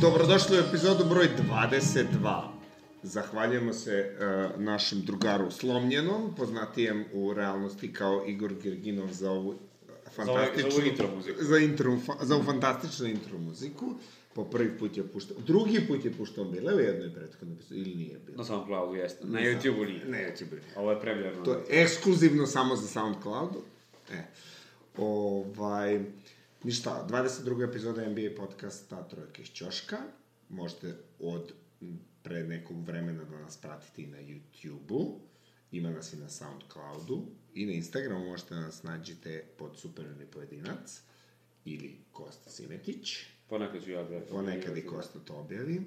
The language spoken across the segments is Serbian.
Dobrodošli u epizodu broj 22. Zahvaljujemo se uh, našem drugaru Slomljenom, poznatijem u realnosti kao Igor Gerginov za ovu fantastičnu... Za ovu intro muziku. Za, intro, fa, za ovu fantastičnu intro muziku. Po prvi put je puštao, drugi put je puštao bile u jednoj prethodnoj epizodi, ili nije bilo? Na SoundCloudu jeste. Na YouTubeu nije. Na YouTubeu nije. Ovo je prevljeno. To je ekskluzivno samo za SoundCloudu. E. Ovaj, ništa, 22. epizoda NBA podcasta Trojke iz Ćoška. Možete od pre nekog vremena da nas pratite i na YouTubeu. Ima nas i na SoundCloudu. I na Instagramu možete da nas nađete pod Superni pojedinac ili Kosta Simetić. Ponekad ću ja objaviti. Ponekad i Kosta to objavi.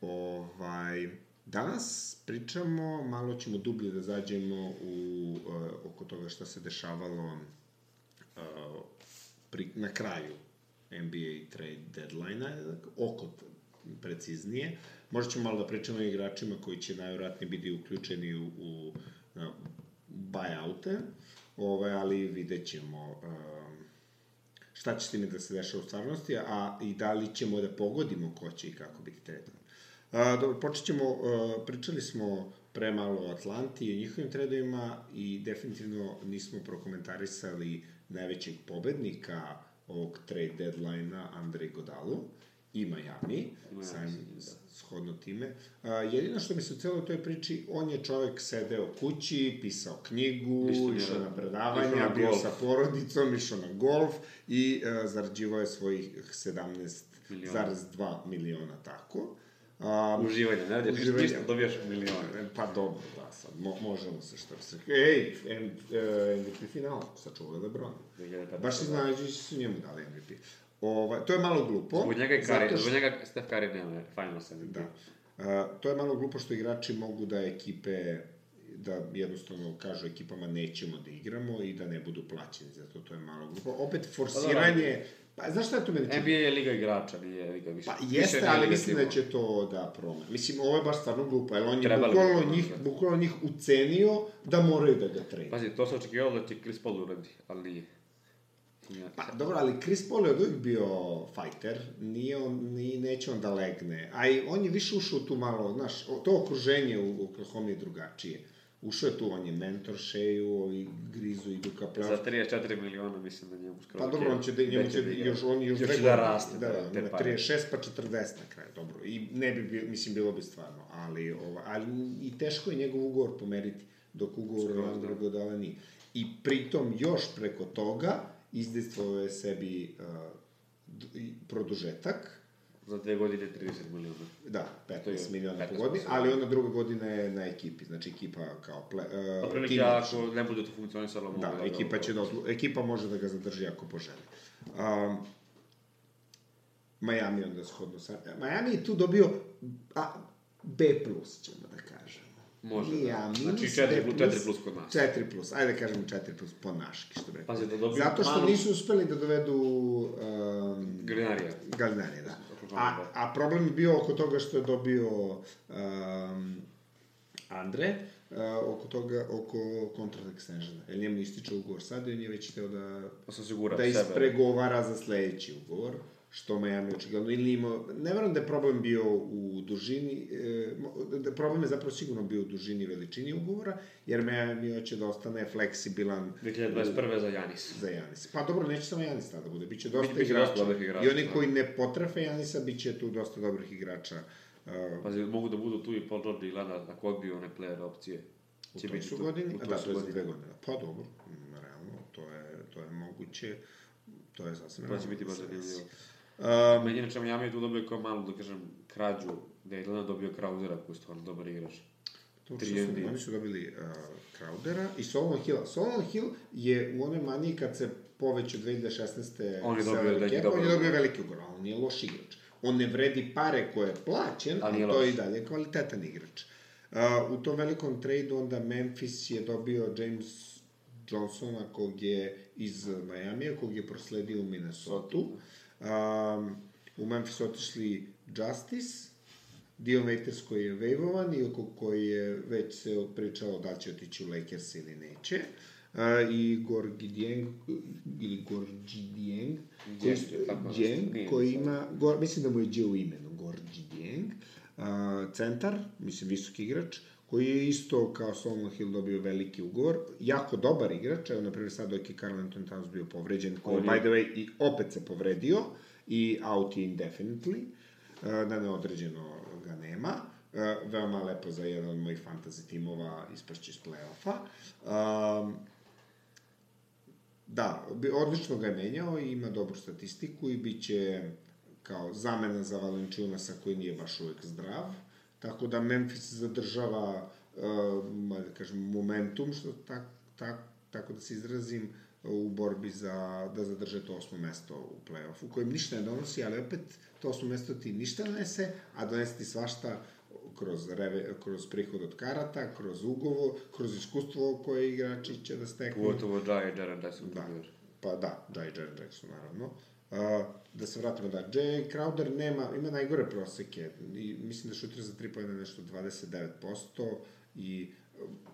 Ovaj, danas pričamo, malo ćemo dublje da zađemo u, uh, oko toga šta se dešavalo uh, pri, na kraju NBA trade deadline-a, oko preciznije. Možda ćemo malo da pričamo o igračima koji će najvjerojatnije biti uključeni u, u uh, buyoute, ovaj, ali vidjet ćemo uh, šta će s time da se dešava u stvarnosti, a i da li ćemo da pogodimo ko će i kako biti tredovan. A, dobro, počet ćemo, a, pričali smo pre malo o Atlanti i o njihovim tredovima i definitivno nismo prokomentarisali najvećeg pobednika ovog trade deadline-a, Andrej Godalu i Miami, sam shodno time. A, jedino što mi se u celoj toj priči, on je čovek sedeo kući, pisao knjigu, išao na predavanja, bio golf. sa porodicom, išao na golf i a, zarađivao je svojih 17,2 miliona tako. Um, uživanje, ne radiš uživanje. ništa, dobijaš milione. Pa dobro, da, sad, mo, možemo se što se... Ej, M, uh, MVP final, sačuvao je Lebron. Baš iznenađujući su njemu dali MVP. Ova, to je malo glupo. Zbog njega, Kari, što... zbog njega Steph Curry nema finals MVP. Da. Uh, to je malo glupo što igrači mogu da ekipe da jednostavno kažu ekipama nećemo da igramo i da ne budu plaćeni, zato to je malo glupo. Opet, forsiranje... Pa, znaš šta je to meni NBA je liga igrača, nije liga više. Pa jeste, više ali mislim da će to da promene. Mislim, ovo je baš stvarno glupo, jer on je bukvalno njih, bukvalno njih ucenio da moraju da ga trade. Pazi, to se očekivalo da će Chris Paul uradi, ali nije. Pa, dobro, ali Chris Paul je od uvijek bio fighter, nije on, ni, neće on da legne, a i on je više ušao tu malo, znaš, to okruženje u Oklahoma je drugačije. Ušao je tu, on je mentor Sheju, ovi grizu idu ka plažu. Za 34 miliona mislim da njemu skoro. Pa dobro, on će da, njemu će, da još, on još, još da raste. Da, da, da, 36 pa 40 na kraju, dobro. I ne bi, mislim, bilo bi stvarno, ali, ova, ali i teško je njegov ugovor pomeriti, dok ugovor Orlando Godala nije. I pritom još preko toga izdejstvovao je sebi uh, produžetak, za dve godine 30 miliona. Da, 15 miliona po godini, ali onda druga godina je na ekipi, znači ekipa kao ple, uh, pa prilike, ako ne bude to funkcionisalo, da, da, ekipa će da, ekipa može da ga zadrži ako poželi. Um, Miami onda shodno sa... Miami je tu dobio a, B+, ćemo da kažemo. Može, ja, da. Znači 4 plus, 4 plus kod nas. 4 plus, ajde da kažemo 4 plus po naški, što bi rekao. Pazi, da dobiju Zato što malo... nisu uspeli da dovedu... Um, Galinarija. Galinarija, da. A, a problem je bio oko toga što je dobio um, Andre, uh, oko toga, oko contract extensiona. Jer njemu ističe ugovor sad i on je već hteo da, da, da ispregovara za sledeći ugovor što Miami očigledno ili imao, ne verujem da je problem bio u dužini, e, da problem je zapravo sigurno bio u dužini i veličini ugovora, jer Miami hoće da ostane fleksibilan 2021. za Janis. Za Janis. Pa dobro, neće samo Janis tada bude, biće dosta biće igrača. Dosta igrača. I oni da. koji ne potrefe Janisa, biće tu dosta dobrih igrača. Uh, Pazi, mogu da budu tu i Paul George i Lana, ako odbiju one player opcije. Će u toj su godini? Da, to je za dve godine. Pa dobro, realno, to je, to je moguće. To je sasvim... To će biti baš zanimljivo. Um, Meni inače Miami tu dobio kao malu, da kažem, krađu, da je Atlanta dobio Kraudera, koji je stvarno dobar igrač. To što su, oni su dobili uh, Crowdera i Solomon Hill. Solomon Hill je u onoj maniji kad se poveću 2016. On je dobio, velike, on je dobio veliki ugor, on nije loš igrač. On ne vredi pare koje je plaćen, ali, ali to je i dalje kvalitetan igrač. Uh, u tom velikom tradu onda Memphis je dobio James Johnsona, kog je iz Majamija, kog je prosledio u Minnesota. Um, u Memphis otišli Justice, Dio Waiters koji je vejvovan i oko koji je već se pričalo da će otići u Lakers ili neće. i Gorgi Dieng, ili Gorgi Dieng, koji, koji ima, go, mislim da mu je Đe u imenu, Gorgi Dieng, a, centar, mislim visoki igrač, koji je isto kao Solomon Hill dobio veliki ugovor, jako dobar igrač, evo na primjer sad dok je Carl Anthony Towns bio povređen, koji je, by the way, i opet se povredio, i out je indefinitely, a, da neodređeno ga nema, a, veoma lepo za jedan od mojih fantasy timova ispašće iz play-offa. Um, Da, odlično ga je menjao i ima dobru statistiku i bit će kao zamena za Valenčunasa koji nije baš uvek zdrav. Tako da Memphis zadržava, uh, da kažem, momentum, što tak, tak, tako da se izrazim, u borbi za, da zadrže to osmo mesto u play-offu, kojem ništa ne donosi, ali opet to osmo mesto ti ništa ne donese, a donese ti svašta kroz, reve, kroz prihod od karata, kroz ugovor, kroz iskustvo koje igrači će da steknu. Pogotovo Jai i Jaren Jackson. Da. Da. Pa da, Jay Jaren Jackson, naravno. Uh, da se vratimo da Jay Crowder nema, ima najgore proseke i mislim da šutira za 3 pojene nešto 29% i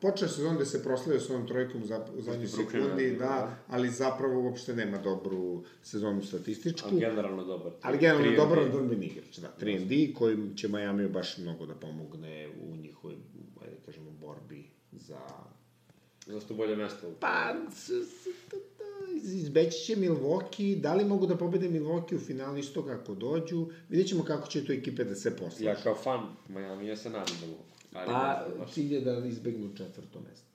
počeo sezon da se proslavio s onom trojkom za, u zadnjoj sekundi, da, da. ali zapravo uopšte nema dobru sezonu statističku. Ali generalno dobar. Ali generalno 3 dobar odbrbeni igrač, da. 3 D, kojim će Miami baš mnogo da pomogne u njihovoj, ajde da kažemo, borbi za Zašto bolje mesto? Pa, izbeći će Milwaukee, da li mogu da pobede Milwaukee u finalu isto kako dođu, vidjet ćemo kako će to ekipe da se poslaže. Ja kao fan Miami, ja se nadam da mogu. Ali Pa, baš. cilj je da izbegnu četvrto mesto.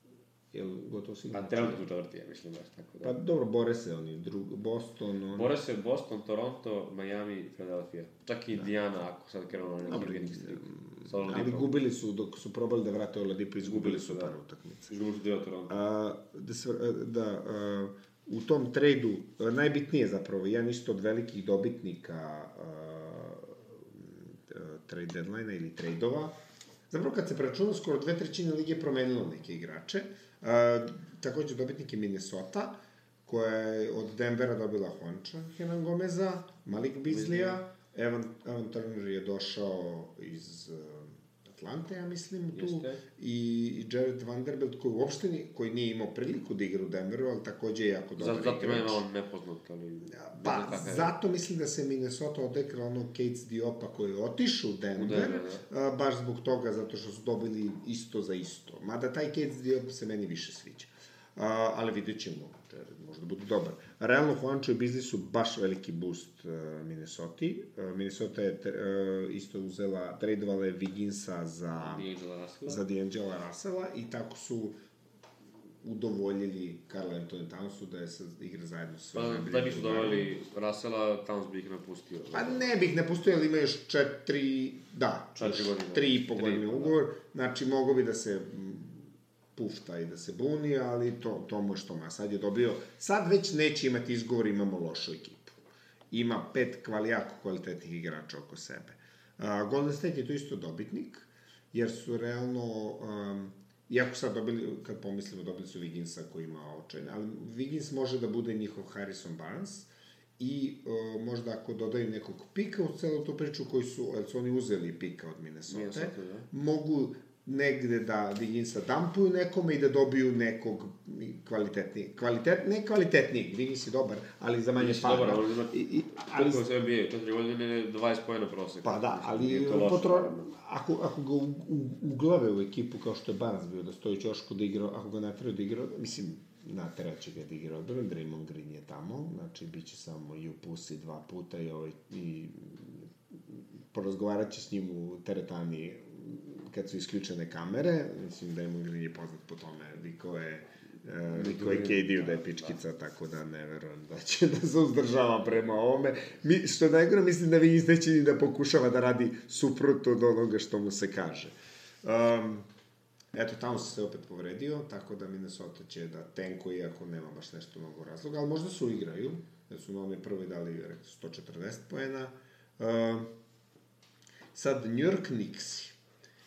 Jel gotovo sigurno? Pa trenutno četvrti, ja mislim baš tako da. Pa dobro, bore se oni, drug, Boston, oni... Bore se Boston, Toronto, Miami, Philadelphia. Čak i Indiana, ako sad krenuo na neki winning streak. Sa ali gubili su, dok su probali da vrate Oladipo, izgubili su da. par utakmice. Izgubili su dio Toronto. A, da, se, da a, u tom trejdu, a, najbitnije zapravo, jedan isto od velikih dobitnika a, trade deadline ili trejdova, zapravo kad se preračuna, skoro dve trećine lige promenilo neke igrače. A, takođe dobitnik je Minnesota, koja je od Denvera dobila Honča, Henan Gomeza, Malik Bizlija, Evan, Evan Turner je došao iz uh, Atlante, ja mislim, tu, Jeste. i, i Jared Vanderbilt, koji uopšte ni, koji nije imao priliku da igra u Denveru, ali takođe je jako dobar Zato, zato igrač. meni on nepoznat, ali... ne Pa, je. zato mislim da se Minnesota odekla onog Cates Diopa koji je otišao u Denver, U Denver, a, baš zbog toga, zato što su dobili isto za isto. Mada taj Cates Diop se meni više sviđa. A, ali vidjet ćemo, Jared možda bude dobar. Realno, Juancho i Bizli su baš veliki boost uh, Minnesota. Uh, Minnesota je uh, isto uzela, tradovala je Wigginsa za... Za D'Angela Russella i tako su udovoljili Karl Anthony Townsu da je sad igra zajedno sa Pa, da nisu doveli Russella, Towns bi ih napustio. Pa ne bih ne pustio, ali ima još četiri, da, Četiri godine. tri i po godine da. ugovor, znači mogo bi da se pufta i da se buni, ali to, to mu što ma. Sad je dobio, sad već neće imati izgovor, imamo lošu ekipu. Ima pet kvali, jako kvalitetnih igrača oko sebe. Uh, Golden State je tu isto dobitnik, jer su realno, um, iako sad dobili, kad pomislimo, dobili su Wigginsa koji ima očajne, ali Wiggins može da bude njihov Harrison Barnes, i uh, možda ako dodaju nekog pika u celu tu priču koji su, jer su oni uzeli pika od Minnesota, Minnesota, da. mogu negde da Wigginsa dampuju nekome i da dobiju nekog kvalitetnijeg, kvalitet, ne kvalitetnijeg, Wiggins je dobar, ali za manje para. dobar, ali ima- I, i, ali, Koliko se NBA, četiri godine, 20 pojena prosek. pa da, ali potro, ako, ako ga u, u, uglave u ekipu kao što je Barnes bio, da stoji Ćošku da igra, ako ga nateraju da igra, mislim, nateraće ga da igra odbranu, Draymond Green je tamo, znači bit će samo i u pusi dva puta i, ovaj, i porazgovarat će s njim u teretani kad su isključene kamere, mislim Draymond Green je poznat po tome, Viko je Uh, Niko je KD-u da je pičkica, tako da ne verujem da će da se uzdržava prema ovome. Mi, što je najgore, mislim da vi neće ni da pokušava da radi suprotno od onoga što mu se kaže. Um, eto, tamo se opet povredio, tako da Minnesota će da tenko, iako nema baš nešto mnogo razloga, ali možda su igraju, jer su na onoj prvoj dali rekao, 140 poena. Um, sad, New York Knicks,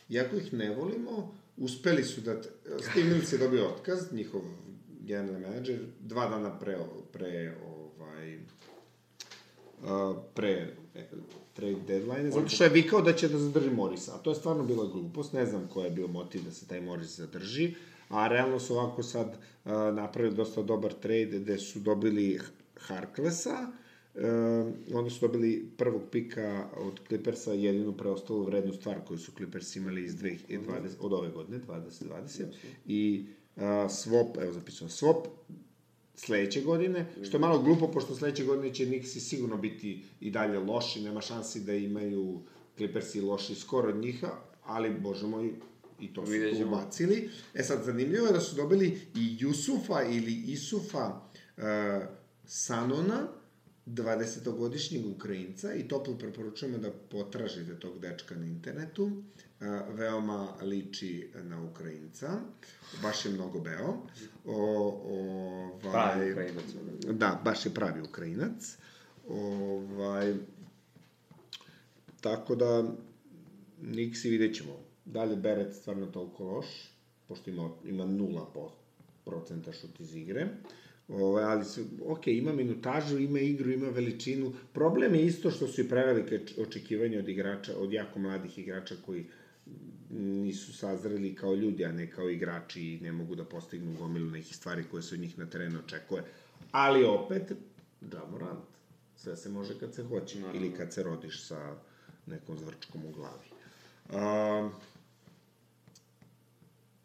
iako ih ne volimo, uspeli su da... Steve Mills je dobio otkaz, njihov general menadžer, dva dana pre, pre ovaj, uh, pre e, trade deadline, zato što je vikao da će da zadrži Morisa, a to je stvarno bila glupost, ne znam koja je bio motiv da se taj Moris zadrži, a realno su ovako sad uh, napravili dosta dobar trade gde su dobili Harklesa, uh, onda su dobili prvog pika od Clippersa, jedinu preostalu vrednu stvar koju su Clippers imali iz 2020, od ove godine, 2020, i uh, swap, evo zapisano, swap sledeće godine, što je malo glupo, pošto sledeće godine će Nixi sigurno biti i dalje loši, nema šansi da imaju Clippersi loši skoro od njiha, ali, bože moj, i to su tu ubacili. E sad, zanimljivo je da su dobili i Jusufa ili Isufa uh, Sanona, 20-godišnjeg Ukrajinca i toplo preporučujemo da potražite tog dečka na internetu. Uh, veoma liči na Ukrajinca. Baš je mnogo beo. O, ovaj, pravi Ukrajinac. Da, baš je pravi Ukrajinac. Ovaj, tako da, Niksi vidjet ćemo. Da li Beret stvarno toliko loš, pošto ima, ima 0% procenta šut iz igre. Ovo, ovaj, ali se, ok, ima minutažu, ima igru, ima veličinu. Problem je isto što su i prevelike očekivanja od igrača, od jako mladih igrača koji nisu sazreli kao ljudi, a ne kao igrači i ne mogu da postignu gomilu nekih stvari koje se od njih na terenu očekuje. Ali opet, Jamorant. Sve se može kad se hoće. Naravno. Ili kad se rodiš sa nekom zvrčkom u glavi. Um,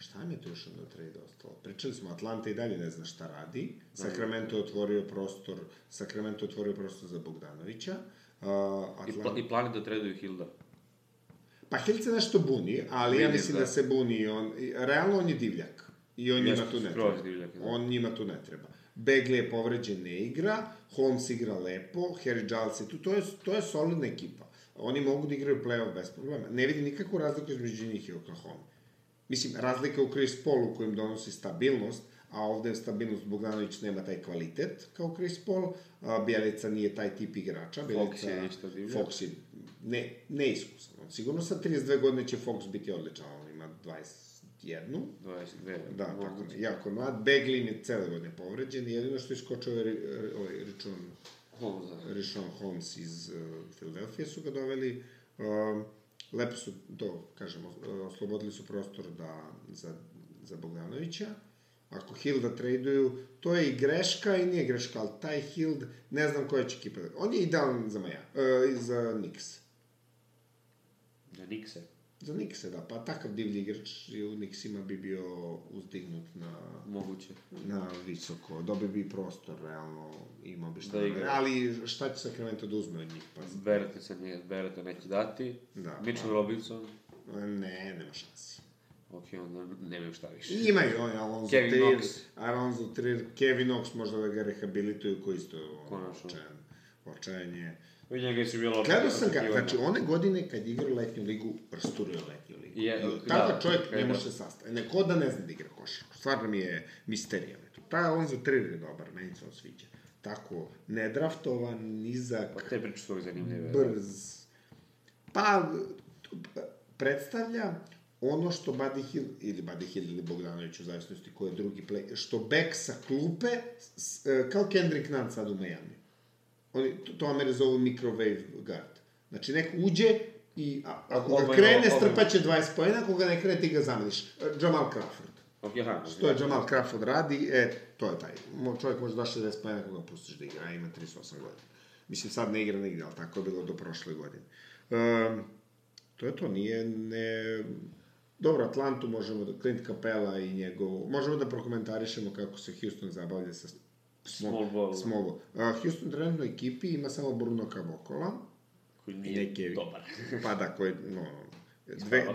šta mi je tu još na trade ostalo? Pričali smo, Atlanta i dalje ne zna šta radi. Sacramento je otvorio prostor, Sacramento je otvorio prostor za Bogdanovića. Uh, Atlanta... I, pla, I plani da traduju Hilda. Pa Hild se nešto buni, ali Vidim, ja mislim da. da se buni. On, realno on je divljak. I on njima tu ne treba. Divljak, da. On njima tu ne treba. Begley je povređen, ne igra, Holmes igra lepo, Harry Giles je tu, to je, to je solidna ekipa. Oni mogu da igraju play-off bez problema. Ne vidim nikakvu razliku između njih i Oklahoma. Mislim, razlika u Chris Paulu kojim donosi stabilnost, a ovde je stabilnost Bogdanović nema taj kvalitet kao Chris Paul, a Bjelica nije taj tip igrača. Bjelica, Fox je divlja. Fox je ne, neiskusan. Sigurno sa 32 godine će Fox biti odličan, on ima 21. 22. Da, tako je, jako mlad. Beglin je cele godine povređen, jedino što je skočio ovaj, ovaj Richon Holmes, da. Richon Holmes iz uh, Philadelphia su ga doveli. Uh, lepo su to, kažemo, oslobodili su prostor da, za, za Bogdanovića. Ako Hilda traduju, to je i greška i nije greška, ali taj Hild, ne znam koja će ekipa. On je idealan za Maja, uh, za Knicks. Za Knickse? Za Knickse, da. Pa takav divlji igrač u Knicksima bi bio uzdignut na... Moguće. Na visoko. Dobio bi prostor, realno, imao bi šta da igra. Ali šta će Sacramento da uzme od njih? Pa... Berete se nije, Berete neće dati. Da. Mitchell pa... Robinson? Ne, nema šansi. Ok, onda nemaju šta više. Imaju, on je Alonso Kevin Trier, Knox. Alonso Trier, Kevin Knox možda da ga rehabilituju, koji isto očajan, očajanje. U njega su bilo... Gledao sam ga, znači one godine kad igrao letnju ligu, rasturio letnju ligu. Je, I tada da, čovjek ne može se sastaviti. Neko da ne zna da igra košarku. Stvarno mi je misterija. Taj Alonso Trier je dobar, meni se on sviđa. Tako, nedraftovan, nizak... Pa te priče su zanimljive. Brz. Pa, predstavlja ono što Buddy Hill, ili Buddy Hill ili Bogdanović u zavisnosti ko je drugi play, što back sa klupe, s, e, kao Kendrick Nunn sad u Miami. Oni, to, to Amere zovu microwave guard. Znači, neko uđe i a, ako ga krene, strpaće 20 pojena, ako ga ne krene, ti ga zameniš. E, Jamal Crawford. Okay, aha, što je Jamal Crawford radi, e, to je taj. Čovjek može da 60 pojena ako ga pustiš da igra, ima 38 godina. Mislim, sad ne igra nigde, ali tako je bilo do prošle godine. Um, to je to, nije, ne, Dobro, Atlantu možemo da, Clint Capela i njegov, možemo da prokomentarišemo kako se Houston zabavlja sa small, ball. Small ball. Uh, Houston trenutno ekipi ima samo Bruno Cavokola. Koji nije neke, dobar. pa da, koji, no, dve,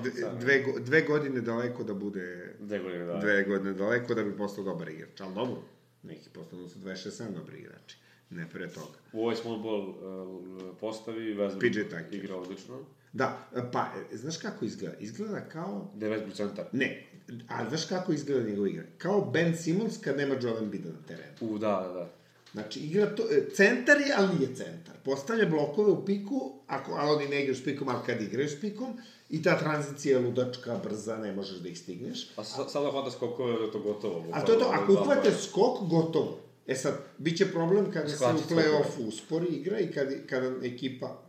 dve, dve godine daleko da bude... Dve godine daleko. Dve godine daleko da bi postao dobar igrač, ali dobro. Neki postanu su 26-7 dobri igrači. Ne pre toga. U ovoj small ball uh, postavi Westbrook PJ igra odlično. Da, pa, znaš kako izgleda? Izgleda kao... 9%. Ne, a znaš kako izgleda njegov igra? Kao Ben Simmons kad nema Joel Embida na terenu. U, da, da, da. Znači, igra to, e, centar je, ali nije centar. Postavlja blokove u piku, ako, ali oni ne igraju s pikom, ali kad igraju s pikom, i ta tranzicija je ludačka, brza, ne možeš da ih stigneš. A sada hvata skokove, da je to gotovo. A to je to, ako uhvate skok, gotovo. E sad, bit će problem kada se u play-offu uspori igra i kada, kada ekipa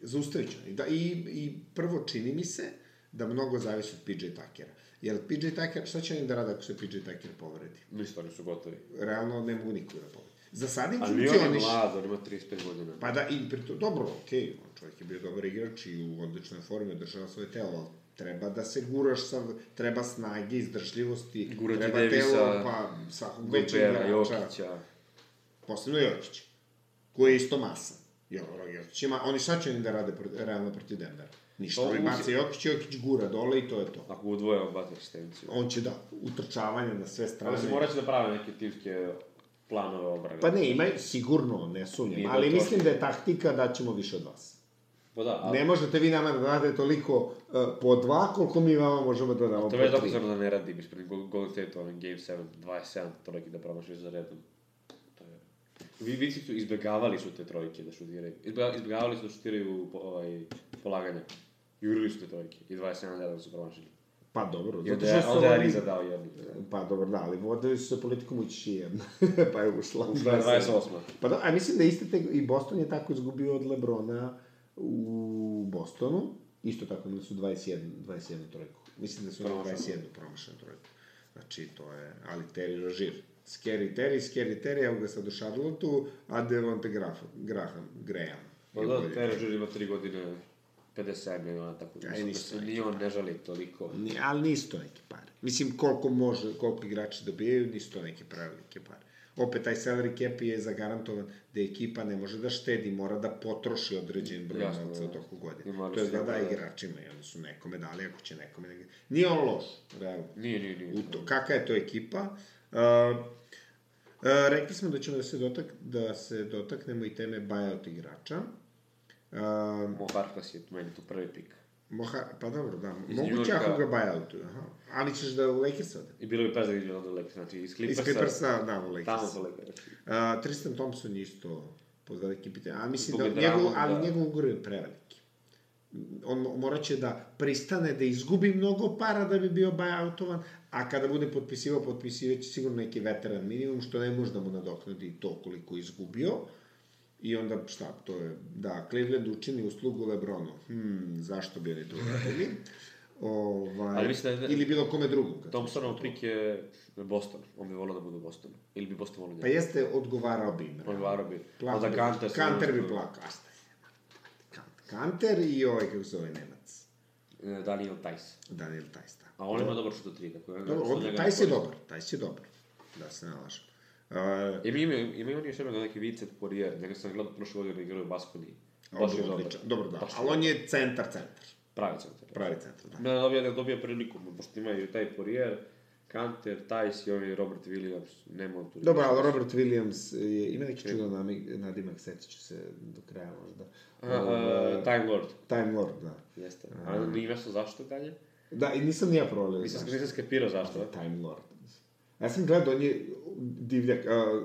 zaustavit ću. Da, i, I prvo čini mi se da mnogo zavisi od PJ Takera. Jel PJ Tucker, šta će oni da rade ako se PJ Tucker povredi? Ništa, oni su gotovi. Realno ne mogu nikoga da povredi. Za sad im Ali mi on je funkcioniš. mlad, on ima 35 godina. Pa da, i pritom, dobro, okej, okay, čovjek je bio dobar igrač i u odličnoj formi održava svoje telo, ali treba da se guraš sa, treba snage, izdržljivosti, Gurati treba Davisa, telo, pa svakog većeg igrača, Jokića. posebno Jokić, koji je isto masa. Jo, Jokić ima, oni šta će oni da rade proti, realno protiv Denvera? Ništa, oni uzi- baca Jokić, Jokić gura dole i to je to. Ako udvoje, on baci asistenciju. On će da, utrčavanje na sve strane. Ali se morat će da prave neke timske planove obrane. Pa ne, ima sigurno, ne sumnjam, ali to mislim to. da je taktika da ćemo više od vas. Pa da, ali Ne možete vi nama da date toliko uh, po dva, koliko mi vama možemo da damo to po tri. dokazano da ne radi, biš pred Gol- Golden State, onim Game 7, 27 trojki da promašiš za redom. To je... Vi, vi su izbjegavali su te trojke da šutiraju. Izbjega- Izbjegavali su da šutiraju po, ovaj, polaganja. Jurili su te trojke. I 27 redom su promašili. Pa dobro, I zato što su onda je. Ariza dao jednu. Pa dobro, da, ali vodili su se politikom ući jedna, pa je ušla. Ušla je 28. Pa da, a mislim da iste te, i Boston je tako izgubio od Lebrona u Bostonu, isto tako imali su 21, 21 trojku. Mislim da su imali Promašenu. 21 promašenu trojku. Znači, to je, ali Terry Rozier. Scary Terry, Scary Terry, evo ga sad u Charlotteu, a Devonte Graham, Graham, Graham. Pa da, Terry Rozier ima 3 godine 57 miliona, tako da mislim da se ni on ne žali toliko. Ni, ali nisu to neke pare. Mislim, koliko može, koliko igrači dobijaju, nisu to neke prevelike pare. Opet, taj salary cap je zagarantovan da ekipa ne može da štedi, mora da potroši određen broj novca da. u toku godine. To je da da da- igračima i oni su nekome dali, ako će nekome... Ne... Nije on loš, realno. Nije, nije, nije. U to, kakva je to ekipa? Uh, uh, rekli smo da ćemo da se, dotak, da se dotaknemo i teme buyout igrača. Uh, Mo Harkless je meni tu prvi pik. Moha, pa dobro, da. Moguće ako ga buyoutuju, aha. Ali ćeš da u Lakers ode? I bilo bi pes da iđe onda u Lakers, znači iz Iz Clippersa. Clippersa, da, u Lakers. Tamo za Lakers. Uh, Tristan Thompson isto pod velikim pitanjem. A mislim Zbog da, njegov, ali da. njegov ugovor je preveliki. On mo- morat će da pristane da izgubi mnogo para da bi bio buyoutovan, a kada bude potpisivao, potpisivaće sigurno neki veteran minimum, što ne može da mu nadoknadi to koliko izgubio. I onda, šta, to je, da, Cleveland učini uslugu Lebronu. Hmm, zašto bi oni to uradili? Ovaj, Ali mislim da je- Ili bilo kome drugom. Thompsonov pik je Boston. On bi volio da bude u Bostonu. Ili bi Boston volio Pa njega. jeste, odgovarao bi im. Odgovarao bi. Plako Onda bi- Kanter Kanter bi plakao. A šta je? Kant- Kanter i ovaj, kako se zove, Nemac. E, Daniel Tice. Daniel Tajs, da. A on ima dobar šut od tri, tako. Dobro, od, Tajs je dobar, Tajs je dobar. Da se ne lažem. Uh, Ima, ima, ima on još jednog neki Vincent Poirier, njega sam gledao prošle godine igrao u Baskoni. Baš je odličan. Dobro, da. Baš je Ali on je centar, centar. Pravi centar. Pravi centar, da. Ne, dobija, ne dobija priliku, pošto imaju taj Poirier, Kanter, Tice i ovaj Robert Williams, nema tu. Dobro, ali Robert Williams je, ima neki čudan nami- nadimak, setit ću se do kraja možda. A, a, Time Lord, Time Lord, da. jeste. Ali nije nešto zašto dalje? Da, i nisam ni ja provalio. Nisam, zašto. nisam skapirao zašto. Time Lord. Ja sam gledao, on je divljak. A,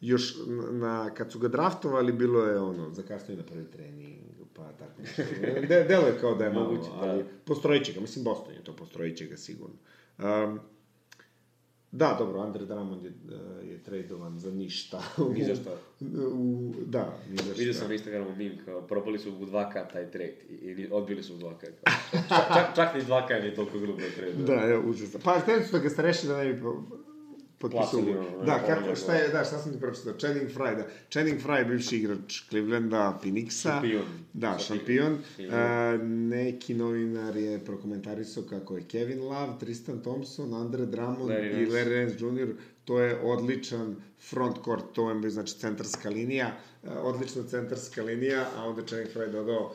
još na, kad su ga draftovali, bilo je ono, zakasnio na prvi trening, pa tako nešto. De, delo je kao da je Moguće, da. ali postrojit će ga, mislim Boston je to, postrojit će ga sigurno. Um, da, dobro, Andre Drummond je, uh, je tradovan za ništa. Ni za šta. U, da, ni za šta. Vidio sam na Instagramu meme, kao, propali su u 2K taj trade i, odbili su u 2K. Kao. Čak, čak, čak ni 2K nije toliko grubo trade. Da, je užasno. Pa, hteli su da ga stareši da ne bi potpisao ugovor. Da, kako, šta je, da, šta sam ti pročitao? Channing Frye, da. Channing Frye, bivši igrač Clevelanda, Phoenixa. Šampion. Da, šampion. Uh, neki novinar je prokomentarisao kako je Kevin Love, Tristan Thompson, Andre Drummond Larry i. Larry Nance Jr. To je odličan front court, to je znači centarska linija, uh, odlična centarska linija, a onda Channing Frye dodao,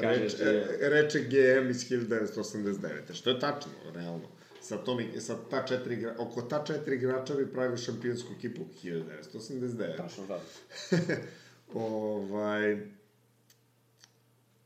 Kaže reč, e, reče GM iz 1989. Što je tačno, realno. Sa, tom, sa ta četiri, igra- oko ta četiri igrača bi pravio šampionsku ekipu 1989. Tačno, da. ovaj...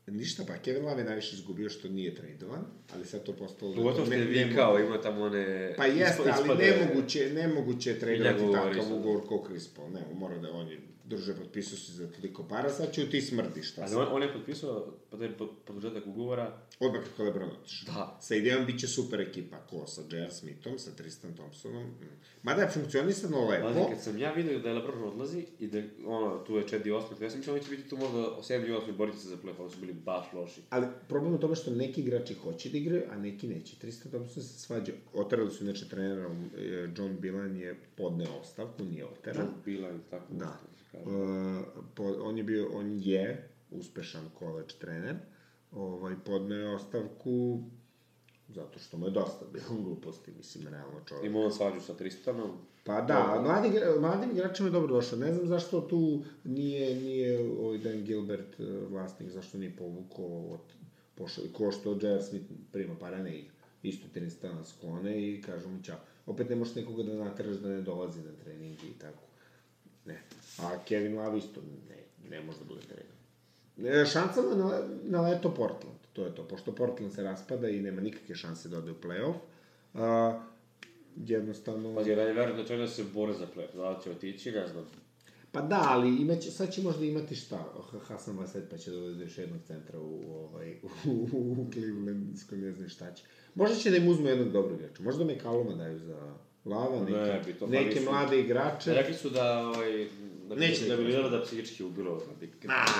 Ništa, pa Kevin Love je najviše izgubio što nije tradovan, ali sad to postalo... Pogotovo što je vikao, ima tamo one... Pa jeste, ali nemoguće, nemoguće je tradovati takav ugovor kao Chris Paul. Ne, mora da on je druže, potpisao si za toliko para, sad ću ti smrdiš, šta Ali on, on je potpisao pa taj produžetak ugovora, Odmah kako je Lebron otišao. Da. Sa idejom bit će super ekipa, ko sa J.R. Smithom, sa Tristan Thompsonom. mm. Mada je funkcionisano lepo. Ali kad sam ja vidio da je LeBron odlazi i da ono, tu je Čedi Osmit, ja sam mislio da će biti tu možda o 7 i 8 boriti se za play ali su bili baš loši. Ali problem je u tome što neki igrači hoće da igraju, a neki neće. Tristan Thompson se svađa. Oterali su inače trenera, e, John Bilan je podneo ostavku, nije oteran. John Bilan, tako Da. Po, on je bio, on je uspešan koleđ trener, ovaj, podneo je ostavku zato što mu je dosta bilo gluposti, mislim, realno čovjek. Imao on svađu sa Tristanom. Pa da, mladi, igra- mladim igračima je dobro došao. Ne znam zašto tu nije, nije ovaj Dan Gilbert eh, vlasnik, zašto nije povukao od, pošao, ko što J.R. Smith prima para ne igra. Isto Tristana sklone i kažu mu ćao. Opet ne možeš nekoga da nateraš da ne dolazi na treningi i tako. Ne. A Kevin Love isto ne, ne može da bude trener. Šansama na, na leto Portland, to je to. Pošto Portland se raspada i nema nikakve šanse da ode u play-off, a, jednostavno... Pa je da je verujem da će da se bore za play Da će otići, ne znam. Pa da, ali imaće, sad će možda imati šta, Hasan Vaset pa će da dovede još jednog centra u, ovaj, u, u Clevelandskoj, ne znam šta će. Možda će da im uzmu jednog dobrog igrača, možda me Kaluma daju za Lava, neke, Ne bi to, neke nisu- mlade igrače. Rekli su da, ovaj, da Neće da bi da Lillard da psihički ubilo. Da bi,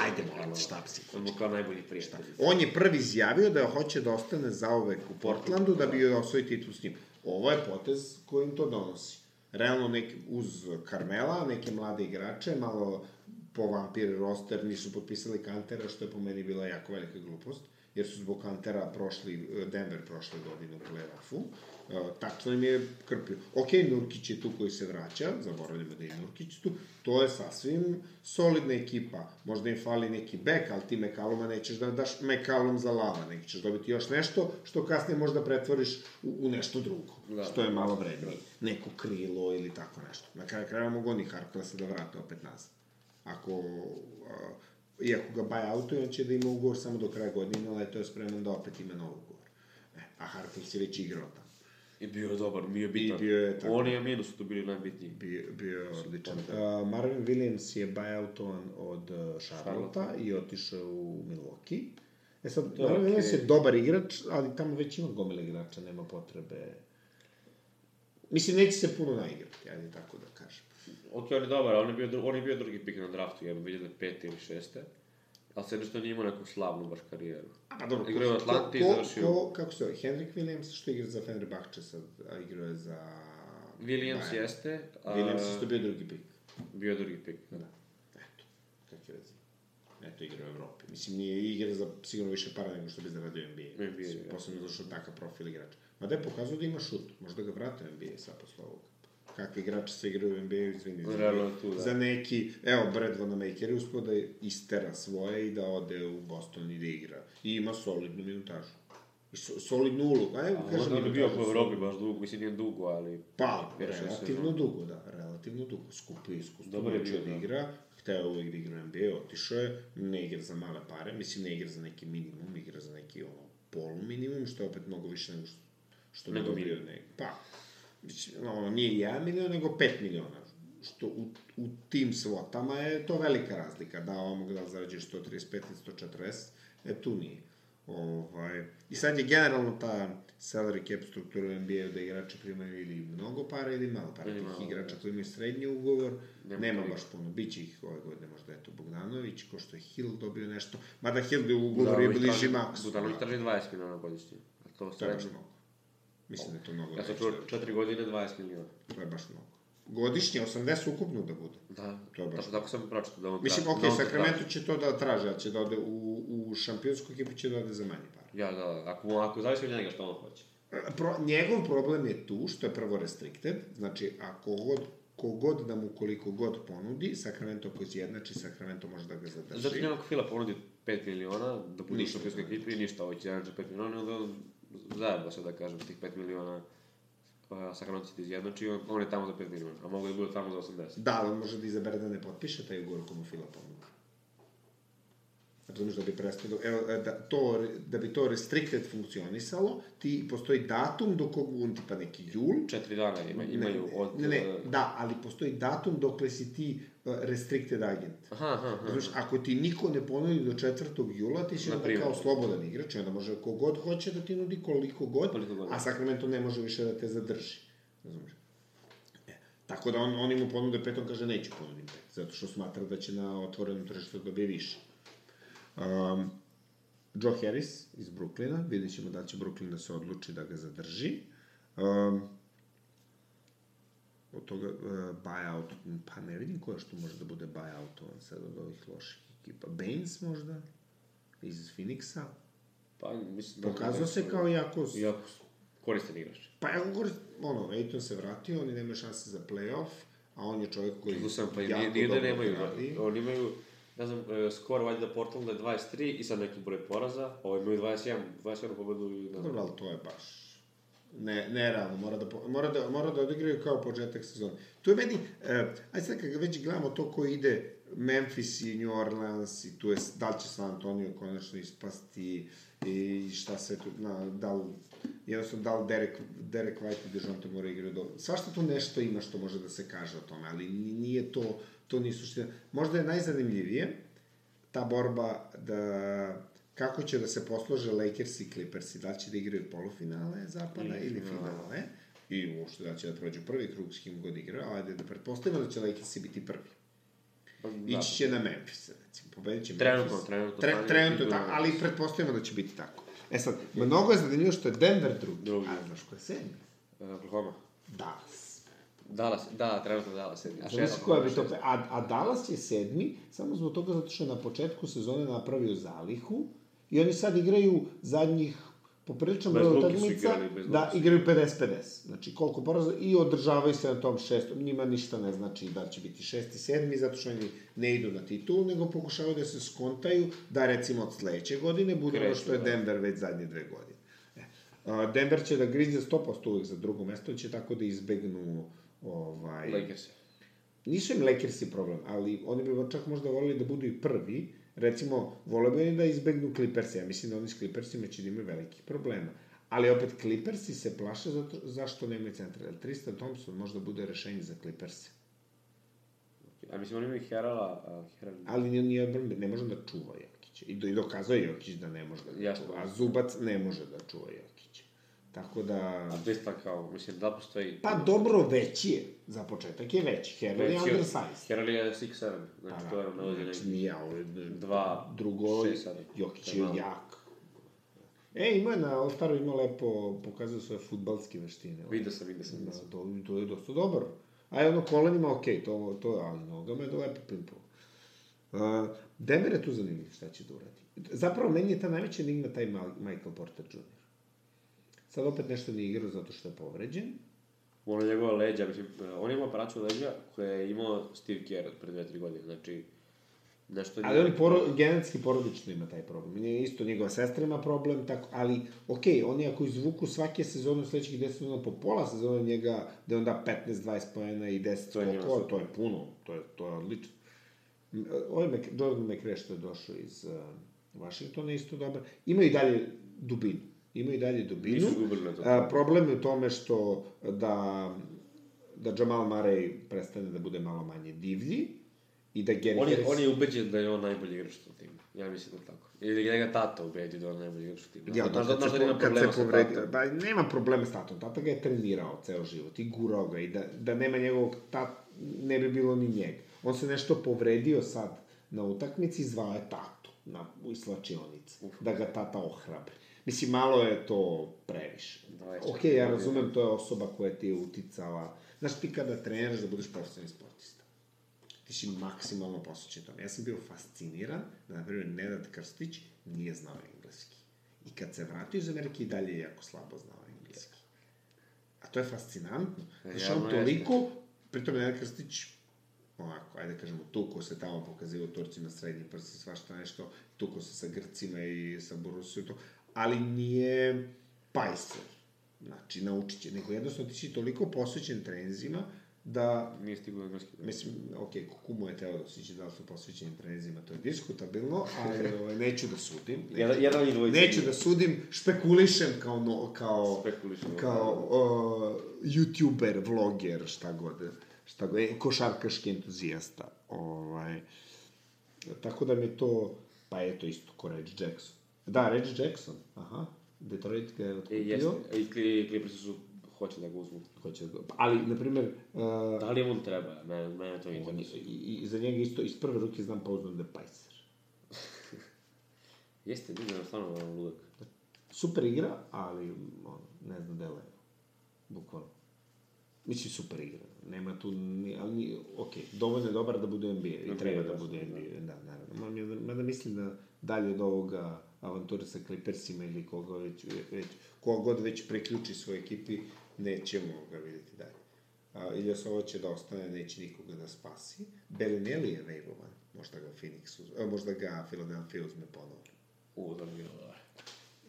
Ajde, molim te, šta psihički? On mu kao najbolji prijatelj. On je prvi izjavio da hoće da ostane zauvek u Portlandu da bi osvoji titul s njim. Ovo je potez koji im to donosi. Realno nek, uz Carmela, neke mlade igrače, malo po vampir roster, nisu potpisali Kantera, što je po meni bila jako velika glupost, jer su zbog Kantera prošli, Denver prošle godine u play-offu. Uh, tačno im je krpio. Ok, Nurkić je tu koji se vraća, zaboravljamo da je Nurkić tu, to je sasvim solidna ekipa. Možda im fali neki bek, ali ti Mekaluma nećeš da daš Mekalum za lava, nego ćeš dobiti još nešto što kasnije možda pretvoriš u, u nešto drugo, Da. što je malo vrednije. Neko krilo ili tako nešto. Na kraju kraja mogu oni Harklesa da vrate opet nazad. Ako, a, iako ga buy outuje, on će da ima ugovor samo do kraja godine, ali to je spreman da opet ima nov ugovor. E, a Harkless je već igrao tamo. I bio je dobar, bio je bitan. I bio je tako. On i Aminu su tu bili najbitniji. Bio, bio je odličan. Uh, Marvin Williams je buyoutovan od uh, Charlotta i otišao je u Milwaukee. E sad, To je Marvin Williams okej. je dobar igrač, ali tamo već ima gomile igrača, nema potrebe... Mislim, neće se puno naigrati, ajde tako da kažem. Ok, on je dobar, on je bio, on je bio drugi pik na draftu, jebam, 2005. ili 6. Se nešto nije imao neku slavnu baš karijeru. A pa dobro, Igrao je u Atlanti i završio. ko, kako se zove, Henrik Williams, što igra za Fenerbahče sad, a igrao je za... Williams Bayern. jeste, a Williams isto bio drugi pik. bio drugi pik. Da. Eto, kakve veze. Eto, igra u Evropi. Mislim, nije igra za sigurno više para nego što bi zaradio NBA. NBA, Mislim. Posebno zato što je takav profil igrača. Ma da je pokazao da ima šut. Možda ga vrate NBA sad posle ovoga. Kakvi igrači se igraju u NBA, izvini. Realno tu, da. Za neki, evo, Brad Vanamaker je uspio da istera svoje i da ode u Boston i da igra. I ima solidnu minutažu. I so, solidnu ulogu. Ajde, A kažem on je bio po minutažu, Evropi baš dugo, mislim nije dugo, ali... Pa, relativno sezona. dugo, da, relativno dugo. Skupo iskustvo, Dobar je bio, da da. igra, hteo je uvijek da igra u NBA, otišao je, ne igra za male pare, mislim ne igra za neki minimum, igra za neki ono, polu minimum, što je opet mnogo više nego što, što bi Nego dobio nego. Pa, ono, nije 1 milion, nego 5 miliona. Što u, u tim svotama je to velika razlika, da ovamo da zarađuješ 135 ili 140, e tu nije. Ovaj, I sad je generalno ta salary cap struktura u NBA-u da igrači primaju ili mnogo para ili malo para. Ili Tih igrača da. koji imaju srednji ugovor, Nema nema, baš puno. Biće ih ove godine možda eto Bogdanović, ko što je Hill dobio nešto. Mada Hill je u ugovoru je bliži maksu. Budanović traži 20 miliona godišnje. A to To je baš srednje. mnogo. Mislim da je to mnogo. Ja sam čuo 4 godine 20 miliona. To je baš mnogo. Godišnje 80 ukupno da bude. Da, To je baš- tako, tako sam pročitao da on Mislim, da on to Sacramento traži. će to da traže, ali će da ode u, u šampionsku ekipu će da ode za manje para. Ja, da, da, ako, ako zavisi od njega što on hoće. Pro, njegov problem je tu što je prvo restricted, znači ako god, kogod da mu koliko god ponudi, Sacramento ako izjednači, Sacramento može da ga zadrži. Zato njemu Fila ponudi 5 miliona, da bude u šampionskoj ekipi ništa, ovo će jedan 5 miliona, onda on zajebo se da kažem, tih 5 miliona uh, Sacramento City izjednači, on, je tamo za 5 miliona, a mogu da bude tamo za 80. Da, on može da izabere da ne potpiše taj ugovor komu Fila ponudi. Razumiješ, da bi prestao, da, evo, da, to, da bi to restricted funkcionisalo, ti postoji datum do kog, on tipa neki jul, Četiri dana ima, imaju ne, od... Ne, ne, da, ali postoji datum dokle si ti uh, restricted agent. Aha, aha, aha. Znaš, ako ti niko ne ponudi do 4. jula, ti si onda kao slobodan igrač onda može kogod hoće da ti nudi koliko god, Koliko god. a Sacramento ne može više da te zadrži. Razumeš? E, tako da on, oni mu ponude pet, on kaže neću ponudim pet, zato što smatra da će na otvorenom tržištu da dobije više. Um, Joe Harris iz Brooklyna, vidjet ćemo da će Brooklyn da se odluči da ga zadrži. Um, od toga uh, buyout, pa ne vidim ko još tu može da bude buyoutovan sad od ovih loših ekipa. Baines možda, iz Phoenixa. Pa, mislim da... Pokazao se kao jako... Jako koristan igrač. Pa evo, gore, ono, Aiton se vratio, oni nemaju šanse za playoff, a on je čovjek koji Tu sam, pa i jako nije, nije da nemaju. radi. Oni imaju, ne znam, e, skor valjda Portlanda je 23 i sad neki broj poraza. Ovo imaju 21, 21 pobedu i ne. Dobro, ali to je baš ne, nerealno, mora da, mora da, mora da odigraju kao početak sezone. Tu je meni, uh, ajde sad kad ga već gledamo to ko ide Memphis i New Orleans i tu je, da li će San Antonio konačno ispasti i šta sve tu, na, da li, jednostavno da li Derek, Derek White i Dejounte mora igraju dobro. Svašta tu nešto ima što može da se kaže o tome, ali ni- nije to, to nije suština. Možda je najzanimljivije ta borba da kako će da se poslože Lakers i Clippers i da li će da igraju polufinale zapada Ili ili finale. i uopšte da će da prođu prvi krug s kim god ali ajde da pretpostavimo da će Lakersi biti prvi. Da. Ići će na Memphis, recimo, pobedit će Trenutno, Memphis. trenutno Tre, trenutno, ta, na ali Memphis. pretpostavimo da će biti tako. E sad, mnogo je zanimljivo što je Denver drugi. Drugi. A znaš ko je sedmi? E, Oklahoma. Dallas. Dallas, da, trenutno Dallas. A Zamisli koja bi to... A, a Dallas je sedmi, samo zbog toga zato što je na početku sezone napravio zalihu i oni sad igraju zadnjih popriličan broj utakmica, da igraju 50-50. Znači, koliko poraza i održavaju se na tom šestom. Njima ništa ne znači da će biti šesti, sedmi, zato što oni ne idu na titul, nego pokušavaju da se skontaju da, recimo, od sledeće godine bude ono što je da. Denver već zadnje dve godine. E, Denver će da grize 100% uvek za drugo mesto, će tako da izbegnu ovaj, Lakers. nisu im Lakersi problem, ali oni bi čak možda volili da budu i prvi. Recimo, vole bi oni da izbegnu Clippersi. Ja mislim da oni s Clippersima će da imaju velikih problema. Ali opet, Clippersi se plaše zato, zašto nemaju centra. Jer Tristan Thompson možda bude rešenje za Clipperse. A mislim, oni imaju Herala, a Heral... Ali nije, nije odbran, ne može da čuva Jokića. I, do, I dokazao je Jokić da ne može da Jasno. čuva. A Zubac ne može da čuva Jokića. Tako da... A Tristan kao, mislim, da postoji... Pa dobro, veći je. Za početak je veći. Herald je undersize. Herald je 6'7", znači Pa to je da, nalazi znači nije, ovo je Dva, drugo. Jokić je jak. E, ima je na All-Staru, ima lepo, pokazuje svoje futbalske veštine. Vidio sam, vidio sam, Da, to, to je dosta dobro. A je ono kolenima, okej, to, to, ali nogama je da lepo pimpao. Uh, Denver je tu zanimljiv šta će da uradi. Zapravo, meni je ta najveća enigma taj Michael Porter Jr. Sad opet nešto nije igrao zato što je povređen. Ono njegova leđa, mislim, on ima operaciju leđa koje je imao Steve Kerr od pre dve, tri godine, znači... Nešto Ali on poro, genetski porodično ima taj problem. Nije isto njegova sestra ima problem, tako, ali, okej, oni ako izvuku svake sezone u sledećih 10 sezona po pola sezona njega, da on da 15-20 poena i 10 To je njima skokova, to je puno, to je, to je odlično. M, Ovaj Mac, Jordan McRae što je došao iz uh, Washingtona je isto dobar. Ima i dalje dubinu. Ima i dalje dubinu. A, problem je u tome što da, da Jamal Murray prestane da bude malo manje divlji i da Gary On je, Harris... on je ubeđen da je on najbolji igrač u timu. Ja mislim da tako. Ili njega tata ubedi da on najbolji igrač u timu. Ja, Znaš, da, znaš, da kad se problema sa povredi, tatom. ba, nema problema s tatom, tata ga je trenirao ceo život i gurao ga i da, da nema njegovog tat, ne bi bilo ni njega. On se nešto povredio sad na utakmici, zvao je tatu na, u slačionici, da ga tata ohrabri. Mislim, malo je to previše. 24 Ok, ja razumem, to je osoba koja ti je uticala. Znaš, ti kada treniraš da budeš profesionalni sportista, ti si maksimalno posvećen tome. Ja sam bio fasciniran da, na primjer, Nenad Krstić nije znao engleski. I kad se vratio iz Amerike i dalje je jako slabo znao engleski. A to je fascinantno. Znaš, Javno on toliko, pritom Nenad Krstić, onako, ajde da kažemo, tuko se tamo pokazivao Turcima srednji prsi, svašta nešto, tuko se sa Grcima i sa Borusijom, to, ali nije pajser. Znači, naučit će, nego jednostavno ti si toliko posvećen trenzima da Nije stigao na engleski. Mislim, ok, Kumu je i da li su posvećeni trenzima, to je diskutabilno, ali ovaj, neću da sudim. Neću, Jedan, jedan njih dvojica. neću da sudim, špekulišem kao, no, kao, Spekulišem. kao uh, youtuber, vloger, šta god, šta god, e, košarkaški entuzijasta. Ovaj, tako da mi to, pa eto isto ko Reggie Jackson. Da, Reggie Jackson, aha, Detroit ga je E, otkupio. jeste. I Cli- Clippersi su, hoće da ga uzmu. Hoće da, ali, na primjer, uh, Da li on treba? Mene, mene to on, interesuje. i, i, i za njega isto, iz prve ruke znam pouzdan da je Pajser. Jeste, vidim, stvarno ono ludak. Super igra, ali ne znam da je levo. Bukvalno. Mislim, super igra. Nema tu, ni, ali, ni, ok, dovoljno je dobar da bude NBA. I NBA, treba da da, bude da. NBA, da, naravno. Mada, mada mislim da dalje od ovoga avanture sa Clippersima ili koga već, već, koga god već preključi svoj ekipi, nećemo ga vidjeti dalje. A, Ilyasova će da ostane, neće nikoga da spasi. Bellinelli je vejvovan, možda ga Phoenix uzme, a, možda ga Philadelphia uzme ponovo. U, da mi je ovo.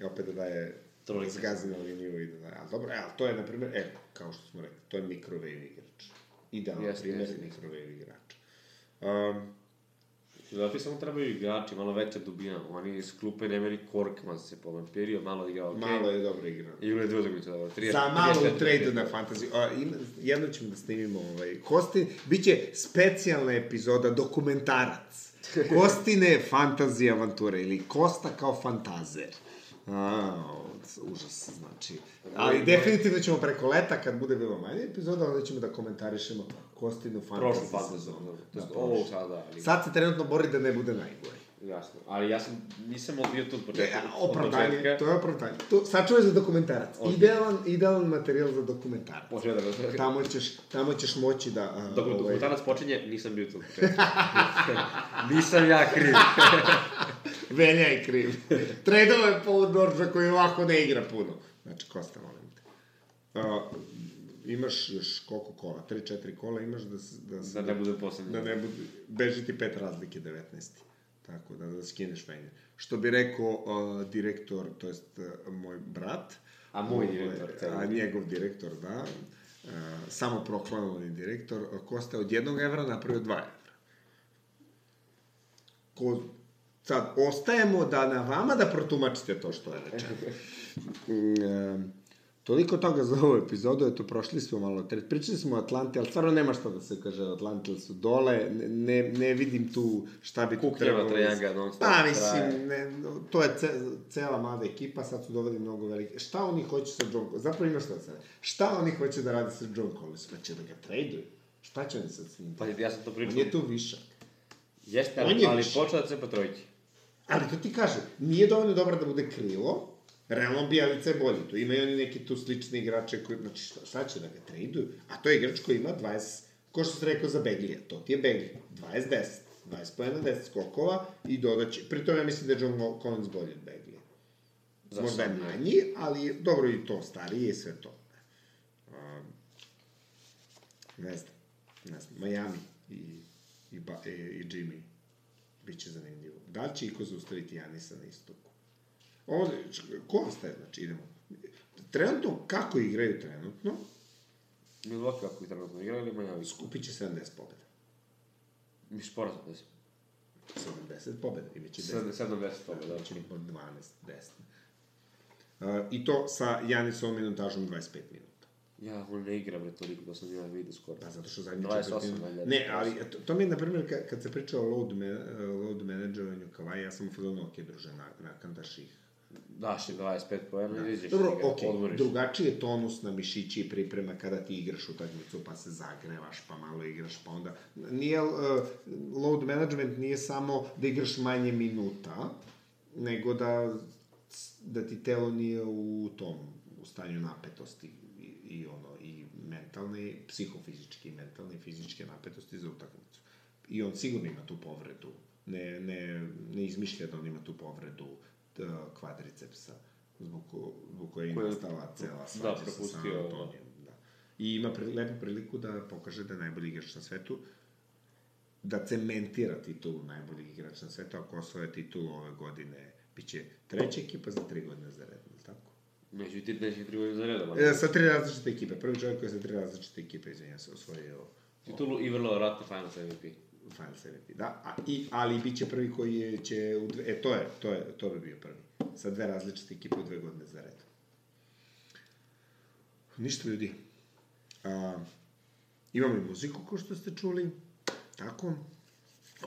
I opet da daje Trojka. zgazi na liniju i da daje. Ali dobro, e, ali to je, na primjer, e, kao što smo rekli, to je microwave igrač. Idealan Jeste, primjer jeste. microwave igrača. Um, Filadelfiji samo trebaju igrači, malo veća dubina. Oni iz klupe nemaju ni Korkmaz se po vampirio, malo igrao okej. malo je dobro igrao. I igrao je dve utakmice dobro. 30, Za malo 34, u tradu na. A, ima, jedno ćemo da snimimo ovaj, Kostin, bit će specijalna epizoda, dokumentarac. Kostine fantazija avanture ili Kosta kao fantazer. A, užas, znači. Ali definitivno ćemo preko leta, kad bude bilo manje epizoda, onda ćemo da komentarišemo Kostinu Prošlu fantaziju fantaziju. sezonu. Da, Da, ovo prošlu. sada, ali... Sad se trenutno bori da ne bude najgore. Jasno. Ali ja sam, nisam bio tu od E, početka. a, od opravdanje, to je opravdanje. To, sačuvaj za dokumentarac. Ok. Idealan, idealan materijal za dokumentarac. Može da ga... Tamo ćeš, tamo ćeš moći da... Dok ovaj, dokumentarac počinje, nisam bio tu od početka. nisam ja kriv. Velja je kriv. Tradova je Paul George koji ovako ne igra puno. Znači, Kosta, molim te. A, imaš još koliko kola? 3-4 kola imaš da, da, da ne bude poslednji. da ne bude, beži ti pet razlike 19. Tako da, da skineš Venjer. Što bi rekao uh, direktor, to jest uh, moj brat. A moj Ovaj, direktor, celi. A njegov direktor, da. Uh, samo proklamovani direktor. uh, Kosta od jednog evra napravio dva evra. Ko, sad, ostajemo da na vama da protumačite to što je rečeno. E, toliko toga za ovu epizodu, eto, prošli smo malo, tre- pričali smo o Atlanti, ali stvarno nema šta da se kaže o Atlanti, su dole, ne, ne, ne vidim tu šta bi tu trebalo. Trajanga non stop Pa, mislim, ne, to je ce, cela mlada ekipa, sad su doveli mnogo velike. Šta oni hoće sa John Collins? Zapravo ima šta sad. Šta oni hoće da rade sa John Collins? Pa će da ga traduju. Šta će oni sad s njim? Pa ja sam to On pričao. je tu višak. Jeste, On ali, je ali počela da cepa trojke. Ali to ti kaže, nije dovoljno dobro da bude krilo, realno Bijelica je bolji. Tu imaju oni neki tu slični igrače koji, znači šta, šta će da ga traduju? A to je igrač koji ima 20, ko što se rekao za Beglija, to ti je Begli, 20-10, 20 pojena, 10 skokova i dodaće, pri tome ja mislim da je John Collins bolji od Beglija. Za Možda je manji, ali je- dobro i to, stariji i sve to. Um, ne znam, ne znam, Miami i, i, ba, i, i Jimmy Biće zanimljivo. Da li će iko zaustaviti Janisa na istoku? Ovo, ko ostaje, znači, idemo. Trenutno, kako igraju trenutno, Milwaukee kako ih trenutno igra ili Miami? skupit će 70 pobjeda. Mi sporazum da se. 70 pobjeda, imaće 10. 70 toga, da. Znači, 12, 10. Uh, I to sa Janisovom minutažom 25 minuta. Ja, ne igra bre toliko da sam ja vidio skoro. Pa zato što zadnji 28 četvrtinu... valjda. Ne, ali to, to mi je, na primjer, kad, kad se priča o load, me, load menadžovanju Kavaja, ja sam u fazonu, ok, druže, na, nakandaš ih. Daš im 25 pojena i izađeš Dobro, igra, ok, odmoriš. drugačiji je tonus na mišići i priprema kada ti igraš utakmicu, pa se zagrevaš, pa malo igraš, pa onda... Nije, uh, load management nije samo da igraš manje minuta, nego da, da ti telo nije u tom, u stanju napetosti i, ono, i mentalne, psihofizičke, i mentalne, i fizičke napetosti za utakmicu. I on sigurno ima tu povredu. Ne, ne, ne izmišlja da on ima tu povredu t- kvadricepsa, zbog, zbog koje je nastala cela da, svađa sa propustio, San Antonijom. Da. I ima pre, lepu priliku da pokaže da je najbolji igrač na svetu, da cementira titulu najboljih igrača na svetu, ako osvoje titulu ove godine, bit će treća ekipa za tri godine za redom, ti neće tri godine za redom. E, sa tri različite ekipe. Prvi čovjek koji je sa tri različite ekipe, izvinjam se, osvojio Titulu i vrlo vratno Finals MVP. Finals MVP. Da, a, i, ali bit će prvi koji je, će... U dve, e, to je, to je, to bi bio prvi. Sa dve različite ekipe u dve godine za red. Ništa, ljudi. A, imamo i muziku, kao što ste čuli. Tako.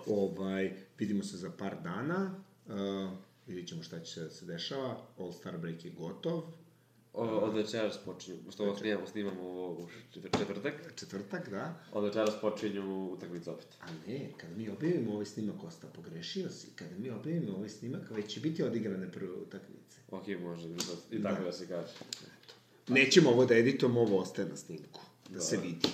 Ovaj, vidimo se za par dana. Uh, vidit ćemo šta će da se dešava. All Star Break je gotov. O, od večeras počinju, što ovo snimamo, snimamo ovo u četvrtak. Četvrtak, da. Od večeras počinju utakmice opet. A ne, kada mi objavimo ovaj snimak, Osta, pogrešio si. Kada mi objavimo ovaj snimak, već će biti odigrane prve utakmice. Ok, može, i tako da, da se kaže. Nećemo ovo da editujemo, ovo ostaje na snimku. Da, se vidi.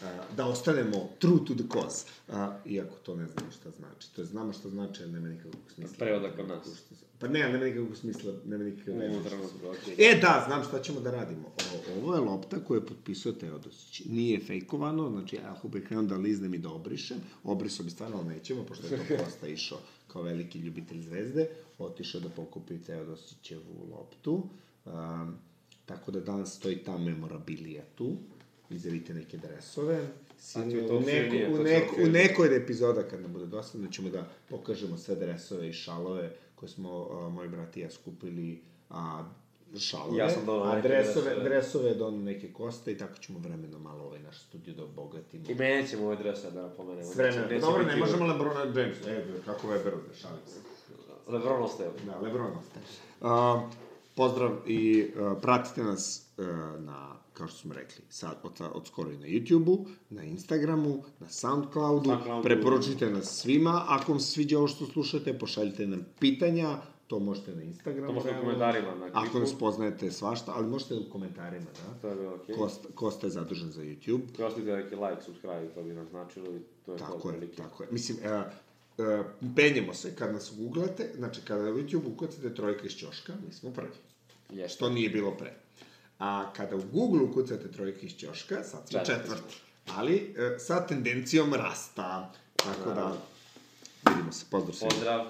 Da. Da ostanemo true to the cause. A, iako to ne znamo šta znači. To je znamo šta znači, ali nema nikakvog smisla. Prevoda kod nas. Pa ne, nema nikakvog smisla, nema nikakvog. Okay. E, da, znam šta ćemo da radimo. O, ovo je lopta koju je potpisao Teodosić. Nije fejkovano, znači, ako bih krenuo da liznem i da obrišem, obrisao bi stvarno, ali nećemo, pošto je to Kosta išao kao veliki ljubitelj zvezde, otišao da pokupi Teodosićevu loptu. Um, tako da danas stoji ta memorabilija tu izjavite neke dresove. Sine, u, neko, u, neko, u nekoj od epizoda, kad nam bude dosadno, ćemo da pokažemo sve dresove i šalove koje smo, uh, moj brat i ja skupili, a šalove, ja sam a dresove, dresove, dresove do neke koste i tako ćemo vremeno malo ovaj naš studio da obogatimo. I menjat ćemo ove dresove da napomenemo. S vremenom. Dobro, ne možemo Lebrona James, e, kako Weberu da šalim se. Lebron ostaje. Da, Lebron ostaje. Uh, pozdrav i uh, pratite nas uh, na kao što smo rekli, sad, od, od skoro i na YouTube-u, na Instagramu, na Soundcloudu, Soundcloudu, preporučite nas svima, ako vam sviđa ovo što slušate, pošaljite nam pitanja, to možete na Instagramu. To možete u komentarima na klipu. Ako nas poznajete svašta, ali možete u komentarima, da? To je bilo okej. Okay. Kosta, Kosta je zadužen za YouTube. Ostavite neki like, subscribe, to bi nam značilo i to je tako je, prilike. Tako je, mislim, uh, uh, penjemo se kad nas googlate, znači kada na YouTube ukucate trojka iz ćoška, mi smo prvi. Jeste. Što nije bilo pre. A kada u Google ukucate trojke iz ćoška, sad smo četvrti. Ali e, sa tendencijom rasta. Tako da, vidimo se. Pozdrav svima. Pozdrav.